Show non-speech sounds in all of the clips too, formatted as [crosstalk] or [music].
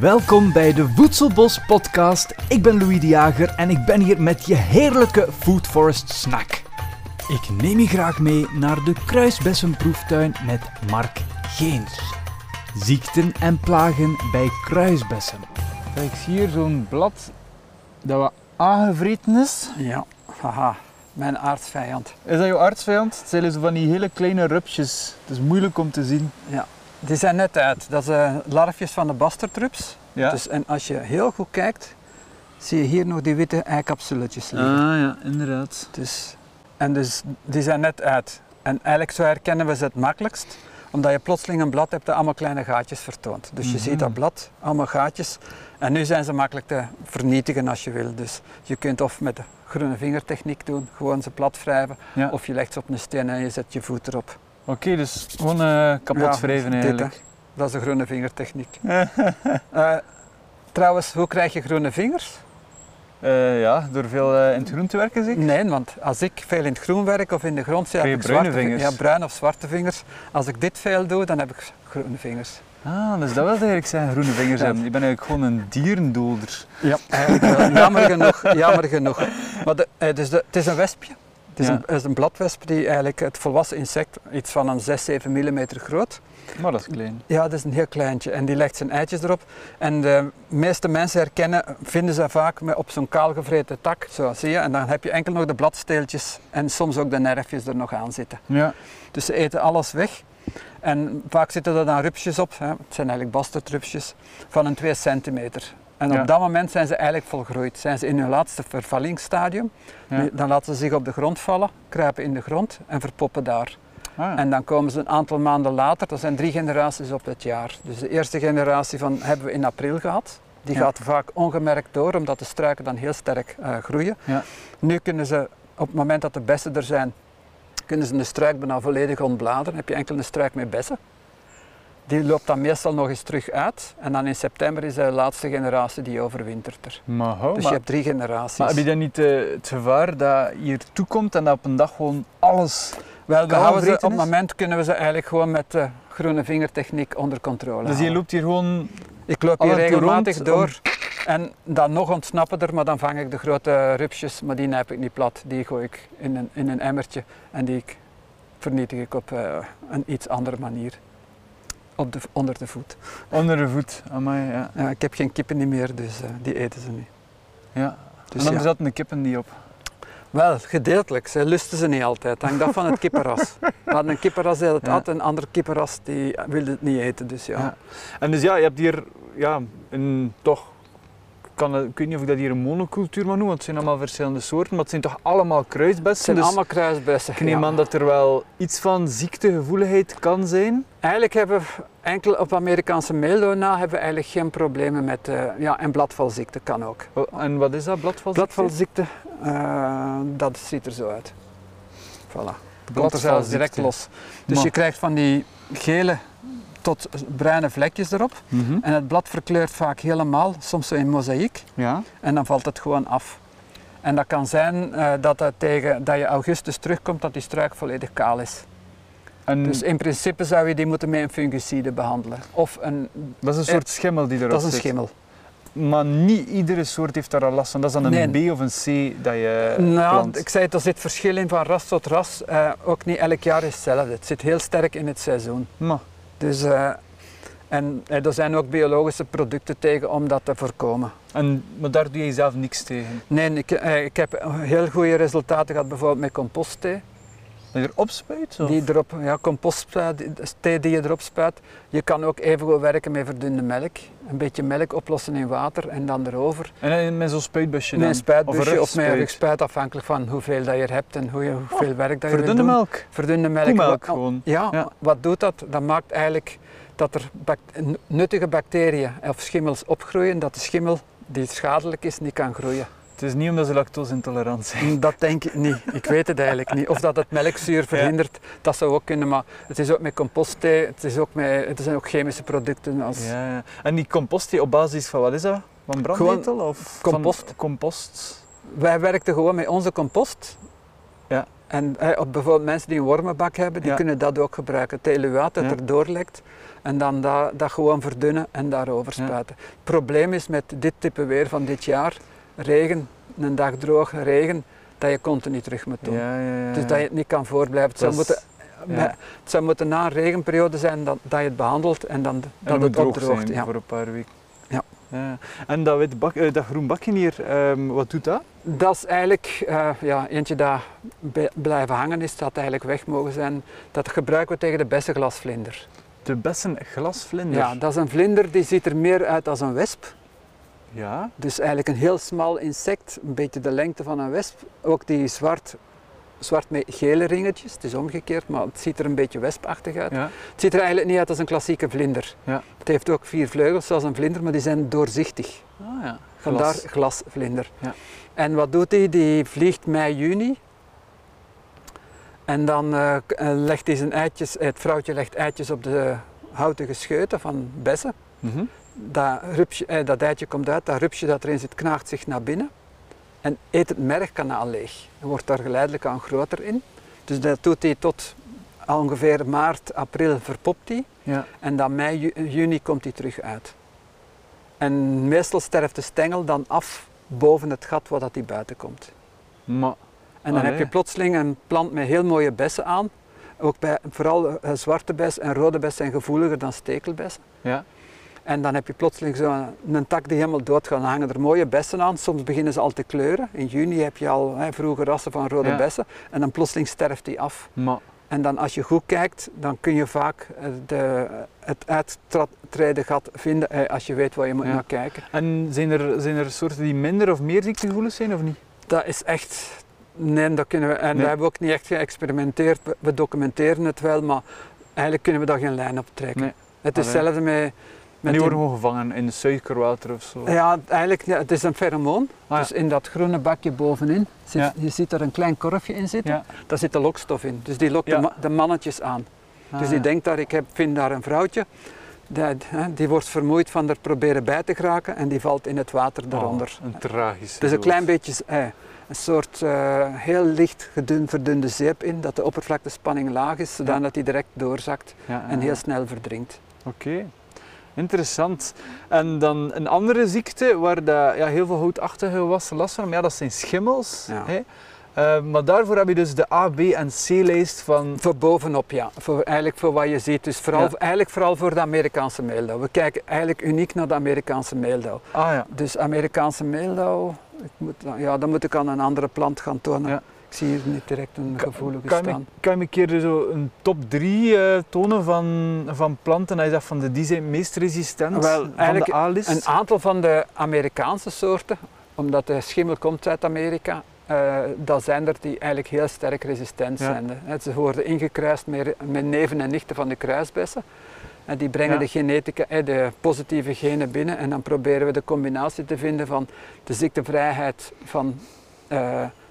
Welkom bij de Voedselbos podcast. Ik ben Louis de Jager en ik ben hier met je heerlijke Food Forest snack. Ik neem je graag mee naar de kruisbessenproeftuin met Mark Geens. Ziekten en plagen bij kruisbessen. Kijk, ik zie hier zo'n blad dat wat aangevreten is. Ja, haha, mijn aardsvijand. Is dat jouw artsvijand? Het zijn zo van die hele kleine rupsjes. Het is moeilijk om te zien. Ja, die zijn net uit. Dat zijn larfjes van de bastardrups. Ja. Dus, en als je heel goed kijkt, zie je hier nog die witte eicapsuletjes liggen. Ah ja, inderdaad. Dus, en dus, die zijn net uit. En eigenlijk zo herkennen we ze het makkelijkst, omdat je plotseling een blad hebt dat allemaal kleine gaatjes vertoont. Dus je Mhm. ziet dat blad, allemaal gaatjes. En nu zijn ze makkelijk te vernietigen als je wil. Dus je kunt of met de groene vingertechniek doen, gewoon ze plat wrijven, Ja. of je legt ze op een steen en je zet je voet erop. Oké, dus gewoon eh, kapot wrijven dit, eigenlijk. hè. Dat is de groene vingertechniek. [laughs] Eh, trouwens, hoe krijg je groene vingers? Eh, ja, door veel in het groen te werken zeker? Nee, want als ik veel in het groen werk of in de grond zit, Krijg heb ik bruine vingers? Ja, bruin of zwarte vingers. Als ik dit veel doe, dan heb ik groene vingers. Ah, dus dat wil eigenlijk zijn groene vingers Ja. hebben. Je bent eigenlijk gewoon een dierendolder. Ja, jammer genoeg. Jammer genoeg. Maar de, dus de, het is een wespje. Het is, Ja. een, het is een bladwesp die eigenlijk het volwassen insect, iets van een 6, 7 mm groot. Maar dat is klein. Ja, dat is een heel kleintje. En die legt zijn eitjes erop. En de meeste mensen herkennen, vinden ze vaak met op zo'n kaalgevreten tak. Zo zie je. En dan heb je enkel nog de bladsteeltjes en soms ook de nerfjes er nog aan zitten. Ja. Dus ze eten alles weg. En vaak zitten er dan rupsjes op, hè. het zijn eigenlijk bastardrupsjes, van een 2 centimeter. En Ja. op dat moment zijn ze eigenlijk volgroeid. Zijn ze in hun laatste vervallingsstadium. Ja. Dan laten ze zich op de grond vallen, kruipen in de grond en verpoppen daar. Ah, En dan komen ze een aantal maanden later, dat zijn drie generaties op het jaar. Dus de eerste generatie van, hebben we in april gehad. Die gaat vaak ongemerkt door, omdat de struiken dan heel sterk eh, groeien. Ja. Nu kunnen ze, op het moment dat de bessen er zijn, kunnen ze de struik bijna volledig ontbladeren. Dan heb je enkel een struik met bessen. Die loopt dan meestal nog eens terug uit. En dan in september is de laatste generatie die overwintert er. maar Dus maar, je hebt drie generaties. maar heb je dan niet eh, het gevaar dat hier toekomt en dat op een dag gewoon alles... Wel, we houden ze, op het moment kunnen we ze eigenlijk gewoon met de groene vingertechniek onder controle Dus je loopt hier gewoon... Ik loop hier regelmatig door en dan nog ontsnappen er, maar dan vang ik de grote rupsjes, maar die nijp ik niet plat. Die gooi ik in een, in een emmertje en die ik, vernietig ik op eh, een iets andere manier. Op de, onder de voet. Onder de voet. Amai, ja. Ja, ik heb geen kippen meer, dus eh, die eten ze niet. ja. Dus en dan ja. zaten de kippen die op. Wel, gedeeltelijk. Ze lusten ze niet altijd. Hangt af van het kippenras. [laughs] We hadden een kippenras die het Ja. had, een ander kippenras die wilde het niet eten. Dus ja. Ja. En dus ja, je hebt hier ja, een toch... Kan, het- ik weet niet of ik dat hier een monocultuur mag noemen, want het zijn allemaal verschillende soorten, maar het zijn toch allemaal Het kruisbessen. zijn dus allemaal kruisbessen. ik neem ja. aan dat er wel iets van ziektegevoeligheid kan zijn. Eigenlijk hebben we enkel op Amerikaanse meeldoorn na hebben we eigenlijk geen problemen met eh, ja, en bladvalziekte kan ook. Oh, En wat is dat, bladvalziekte? Bladvalziekte, eh, dat ziet er zo uit. Voilà. Komt er zelfs direct los. Dus Maar- je krijgt van die gele tot bruine vlekjes erop. Mhm. En het blad verkleurt vaak helemaal, soms zo in mozaïek. Ja. En dan valt het gewoon af. En dat kan zijn eh, dat, het tegen, dat je augustus terugkomt dat die struik volledig kaal is. En Dus in principe zou je die moeten met een fungicide behandelen. Of een, dat is een soort schimmel die erop dat is een zit. schimmel. Maar niet iedere soort heeft daar al last van. Dat is dan een Nee. B of een C dat je Nou, plant. ik zei het, er zit verschil in van ras tot ras. Eh, ook niet elk jaar is hetzelfde. Het zit heel sterk in het seizoen. Maar, Dus, eh, en eh, er zijn ook biologische producten tegen om dat te voorkomen. en, maar daar doe je zelf niks tegen. Nee, ik, eh, ik heb heel goede resultaten gehad bijvoorbeeld met compostthee. Je erop spuit? Of? Die erop, ja, compostthee die- thee die je erop spuit. Je kan ook even goed werken met verdunde melk. Een beetje melk oplossen in water en dan erover. En dan met zo'n spuitbusje Met een spuitbusje of, met een rugspuit? rugspuit, afhankelijk van hoeveel dat je er hebt en hoe je, hoeveel werk dat je doen. melk? Verdunde melk. Koemelk Wat- gewoon. Ja, Ja. wat doet dat? Dat maakt eigenlijk dat er nuttige bacteriën of schimmels opgroeien, dat de schimmel die schadelijk is niet kan groeien. Het is niet omdat ze lactose intolerant zijn. Dat denk ik niet. Ik weet het eigenlijk niet. Of dat het melkzuur verhindert, dat zou ook kunnen. Maar het is ook met compostthee, het, is ook met, het zijn ook chemische producten. Als, Ja, ja. En die compost die op basis van wat is dat? Van brandnetel? of compost. Van compost? Wij werkten gewoon met onze compost. Ja. En eh, op bijvoorbeeld mensen die een wormenbak hebben, die Ja. kunnen dat ook gebruiken. Het eluaat dat Ja. er doorlekt en dan dat, dat gewoon verdunnen en daarover Ja. spuiten. Het probleem is met dit type weer van dit jaar, regen, een dag droog, regen, dat je continu terug moet doen. Ja, ja, ja. Dus dat je het niet kan voorblijven. Het zou, moeten, het zou moeten na een regenperiode zijn dat, dat je het behandelt en dan En dat het droog opdroogt. Ja. voor een paar weken. Ja. Ja. En dat, wit bak, eh, dat groen bakje hier, ehm, wat doet dat? Dat is eigenlijk eh, ja, eentje dat blijven hangen is, dat eigenlijk weg mogen zijn. Dat gebruiken we tegen de beste glasvlinder. De bessen glasvlinder. Ja, dat is een vlinder die ziet er meer uit als een wesp. Ja. Dus eigenlijk een heel smal insect, een beetje de lengte van een wesp. Ook die zwart, zwart met gele ringetjes, het is omgekeerd, maar het ziet er een beetje wespachtig uit. ja. Het ziet er eigenlijk niet uit als een klassieke vlinder. Ja. Het heeft ook vier vleugels zoals een vlinder, maar die zijn doorzichtig. Ah ja. Vandaar Glas. glasvlinder. Ja. En wat doet hij? Die vliegt mei, juni. En dan eh, eh, legt hij zijn eitjes, het vrouwtje legt eitjes op de houten gescheuten van bessen. Mhm. Dat, rupsje, eh, dat eitje komt uit, dat rupsje dat erin zit knaagt zich naar binnen en eet het mergkanaal leeg. En wordt daar geleidelijk aan groter in. Dus dat doet hij tot ongeveer maart, april verpopt hij. Ja. En dan mei, ju- juni komt hij terug uit. En meestal sterft de stengel dan af boven het gat waar dat die buiten komt. Maar, En dan heb je plotseling een plant met heel mooie bessen aan. Ook bij, vooral eh, zwarte bes en rode bes zijn gevoeliger dan stekelbessen. ja. En dan heb je plotseling zo'n een tak die helemaal dood gaat. Dan hangen er mooie bessen aan. Soms beginnen ze al te kleuren. In juni heb je al hè, vroege rassen van rode Ja. bessen. En dan plotseling sterft die af. Maar, En dan als je goed kijkt, dan kun je vaak eh, de, het uittreden gat vinden eh, als je weet waar je moet Ja. naar kijken. en zijn er, zijn er soorten die minder of meer ziektegevoelig zijn of niet? Dat is echt. Nee, dat kunnen we. En Nee. we hebben ook niet echt geëxperimenteerd. We, documenteren het wel, maar eigenlijk kunnen we daar geen lijn op trekken. Nee. Het is hetzelfde met. En die worden gewoon gevangen in suikerwater of zo. ja, eigenlijk, het is een pheromoon. Ah. Dus in dat groene bakje bovenin, zit, je ziet er een klein korfje in zitten. Ja. Daar zit de lokstof in. Dus die lokt de, ma- de mannetjes aan. Ah, dus die denkt daar, ik heb, vind daar een vrouwtje. Die, die wordt vermoeid van er proberen bij te geraken en die valt in het water daaronder. Oh, een tragische Dus een klein beetje eh, een soort eh, heel licht gedun, verdunde zeep in, dat de oppervlaktespanning laag is, zodat die direct doorzakt Ja, en heel snel verdrinkt. Oké, interessant. En dan een andere ziekte waar dat, ja, heel veel houtachtige gewassen last van hebben, ja, dat zijn schimmels. Ja. Hè? Eh, maar daarvoor heb je dus de A, B en C-lijst van... Voor bovenop, ja. Voor, eigenlijk voor wat je ziet. Dus vooral, Ja. eigenlijk vooral voor de Amerikaanse meeldauw. We kijken eigenlijk uniek naar de Amerikaanse meeldauw. Ah ja, Dus Amerikaanse meeldauw, ik moet, ja, dan moet ik aan een andere plant gaan tonen. Ja. Zie hier niet direct een gevoelige kan staan. kan je een keer zo een top 3 eh, tonen van, van planten? En je zegt van de, die zijn het meest resistent Wel, van eigenlijk de A-list? Een aantal van de Amerikaanse soorten, omdat de schimmel komt uit Amerika, eh dat zijn er die eigenlijk heel sterk resistent Ja. zijn. hè. Ze worden ingekruist met, met neven en nichten van de kruisbessen. En die brengen Ja. de genetica, eh, de positieve genen binnen en dan proberen we de combinatie te vinden van de ziektevrijheid van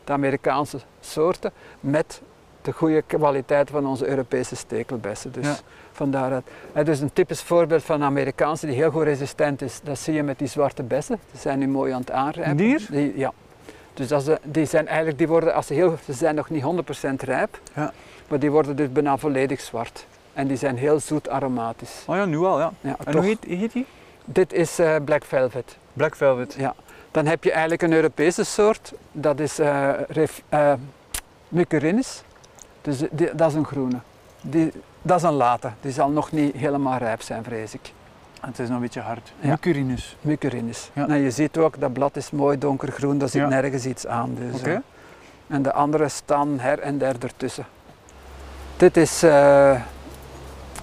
de Amerikaanse soorten met de goede kwaliteit van onze Europese stekelbessen. Dus Ja. van daaruit. Hè, dus een typisch voorbeeld van een Amerikaanse die heel goed resistent is, dat zie je met die zwarte bessen. Die zijn nu mooi aan het aanrijpen. Die hier? Die, ja. Dus dat ze, die zijn eigenlijk, die worden, als ze, heel, ze zijn nog niet 100% rijp, Ja. maar die worden dus bijna volledig zwart. En die zijn heel zoet aromatisch. Oh ja, nu al, ja. Ja, En toch. hoe heet, heet die? Dit is eh, Black Velvet. Black Velvet. Ja. Dan heb je eigenlijk een Europese soort, dat is eh ref, eh, Mucerinus. Dus die- dat is een groene. Die, dat is een late, die zal nog niet helemaal rijp zijn, vrees ik. En het is nog een beetje hard. Ja. Mucurinus. Mucerinus. Ja. Nou, je ziet ook, dat blad is mooi donkergroen, daar zit Ja. nergens iets aan. Dus, Oké. eh, en de andere staan her en der ertussen. Dit is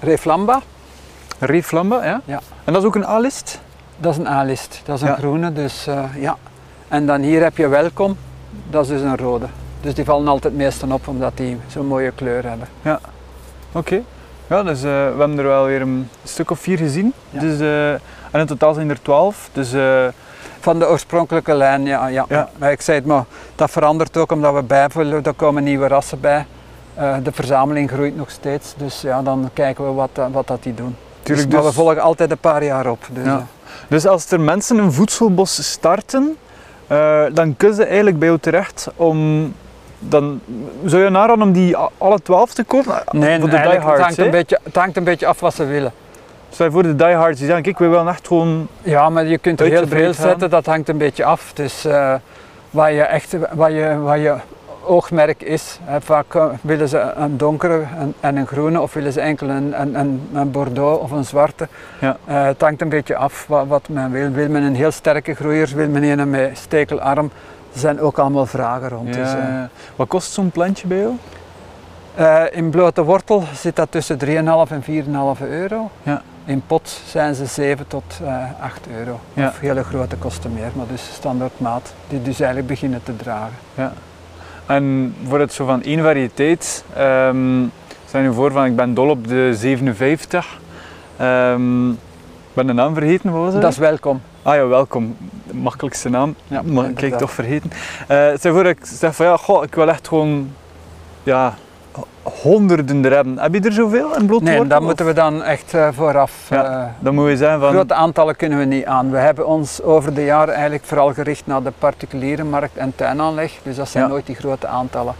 Reflamba, Reflamba, ja? Ja. En dat is ook een A-list? Dat is een A-list, dat is een Ja. groene, dus eh, ja. En dan hier heb je Welkom, dat is dus een rode. Dus die vallen altijd het meeste op, omdat die zo'n mooie kleur hebben. Oké. Ja, dus eh, we hebben er wel weer een stuk of vier gezien. Ja. Dus, eh, en in totaal zijn er twaalf. Dus Van de oorspronkelijke lijn, ja. ja. Ja. Maar ik zei het maar, dat verandert ook omdat we bijvullen, er komen nieuwe rassen bij. De verzameling groeit nog steeds, dus ja, dan kijken we wat, wat dat die doen. tuurlijk, dus, maar dus, we volgen altijd een paar jaar op. Dus, Ja. Dus als er mensen een voedselbos starten, eh, dan kunnen ze eigenlijk bij jou terecht om dan zou je aanraden om die alle 12 te kopen? Nee, voor de eigenlijk, het, diehards. hangt een beetje, het hangt een beetje af wat ze willen. Stel je voor de diehards die zeggen, kijk, we willen echt gewoon... Ja, maar je kunt er heel veel zetten, dat hangt een beetje af. Dus eh, wat je echt, wat je, wat je oogmerk is. Hè, vaak eh, willen ze een donkere en, en een groene of willen ze enkel een, een, een, een bordeaux of een zwarte. Ja. Eh, het hangt een beetje af wat, wat men wil. Wil men een heel sterke groeier, wil men een met stekelarm. Er zijn ook allemaal vragen rond. Dus, eh, Ja. Wat kost zo'n plantje bij jou? in blote wortel zit dat tussen 3,5 en 4,5 euro. Ja. In pot zijn ze 7 tot eh 8 euro. Ja. Of hele grote kosten meer, maar dus standaard maat, die dus eigenlijk beginnen te dragen. En voor het zo van één variëteit, ehm stel je voor van ik ben dol op de 57. Ehm, ik ben de naam vergeten, wat was het? Dat is welkom. Ah ja, welkom. De makkelijkste naam. Ja, maar kijk, inderdaad. toch vergeten. Eh stel je voor ik zeg van ja, goh, ik wil echt gewoon ja, honderden er hebben. Heb je er zoveel in bloot Nee, dat of- moeten we dan echt eh, vooraf. Ja, eh, Dan moet je zeggen van... Grote aantallen kunnen we niet aan. We hebben ons over de jaren eigenlijk vooral gericht naar de particuliere markt en tuinaanleg. Dus dat zijn Ja. nooit die grote aantallen.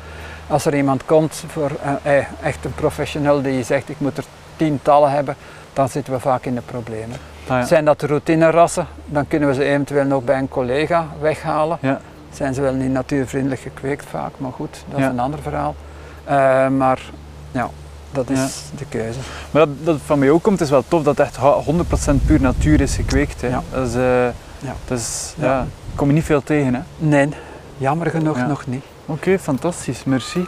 Als er iemand komt voor eh, eh, echt een professional die zegt ik moet er tientallen hebben, dan zitten we vaak in de problemen. Ah, ja. Zijn dat routinerassen, dan kunnen we ze eventueel nog bij een collega weghalen. Ja. Zijn ze wel niet natuurvriendelijk gekweekt vaak, maar goed, dat is een ander verhaal. Eh, maar ja, dat is de keuze. Maar dat, dat van mij ook komt, is wel tof dat het echt ha- 100% puur natuur is gekweekt. Hè. Ja. Dat is, eh, Ja. dat is, Ja. ja. kom je niet veel tegen. hè. Nee, jammer genoeg Ja. nog niet. Oké, fantastisch, merci.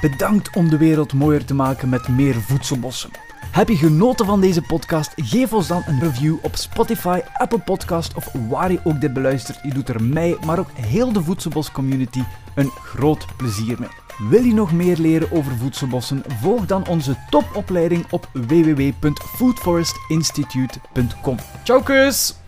Bedankt om de wereld mooier te maken met meer voedselbossen. Heb je genoten van deze podcast? Geef ons dan een review op Spotify, Apple Podcast of waar je ook dit beluistert. Je doet er mij, maar ook heel de Voedselbos community een groot plezier mee. Wil je nog meer leren over voedselbossen? Volg dan onze topopleiding op www.foodforestinstitute.com. Ciao kus!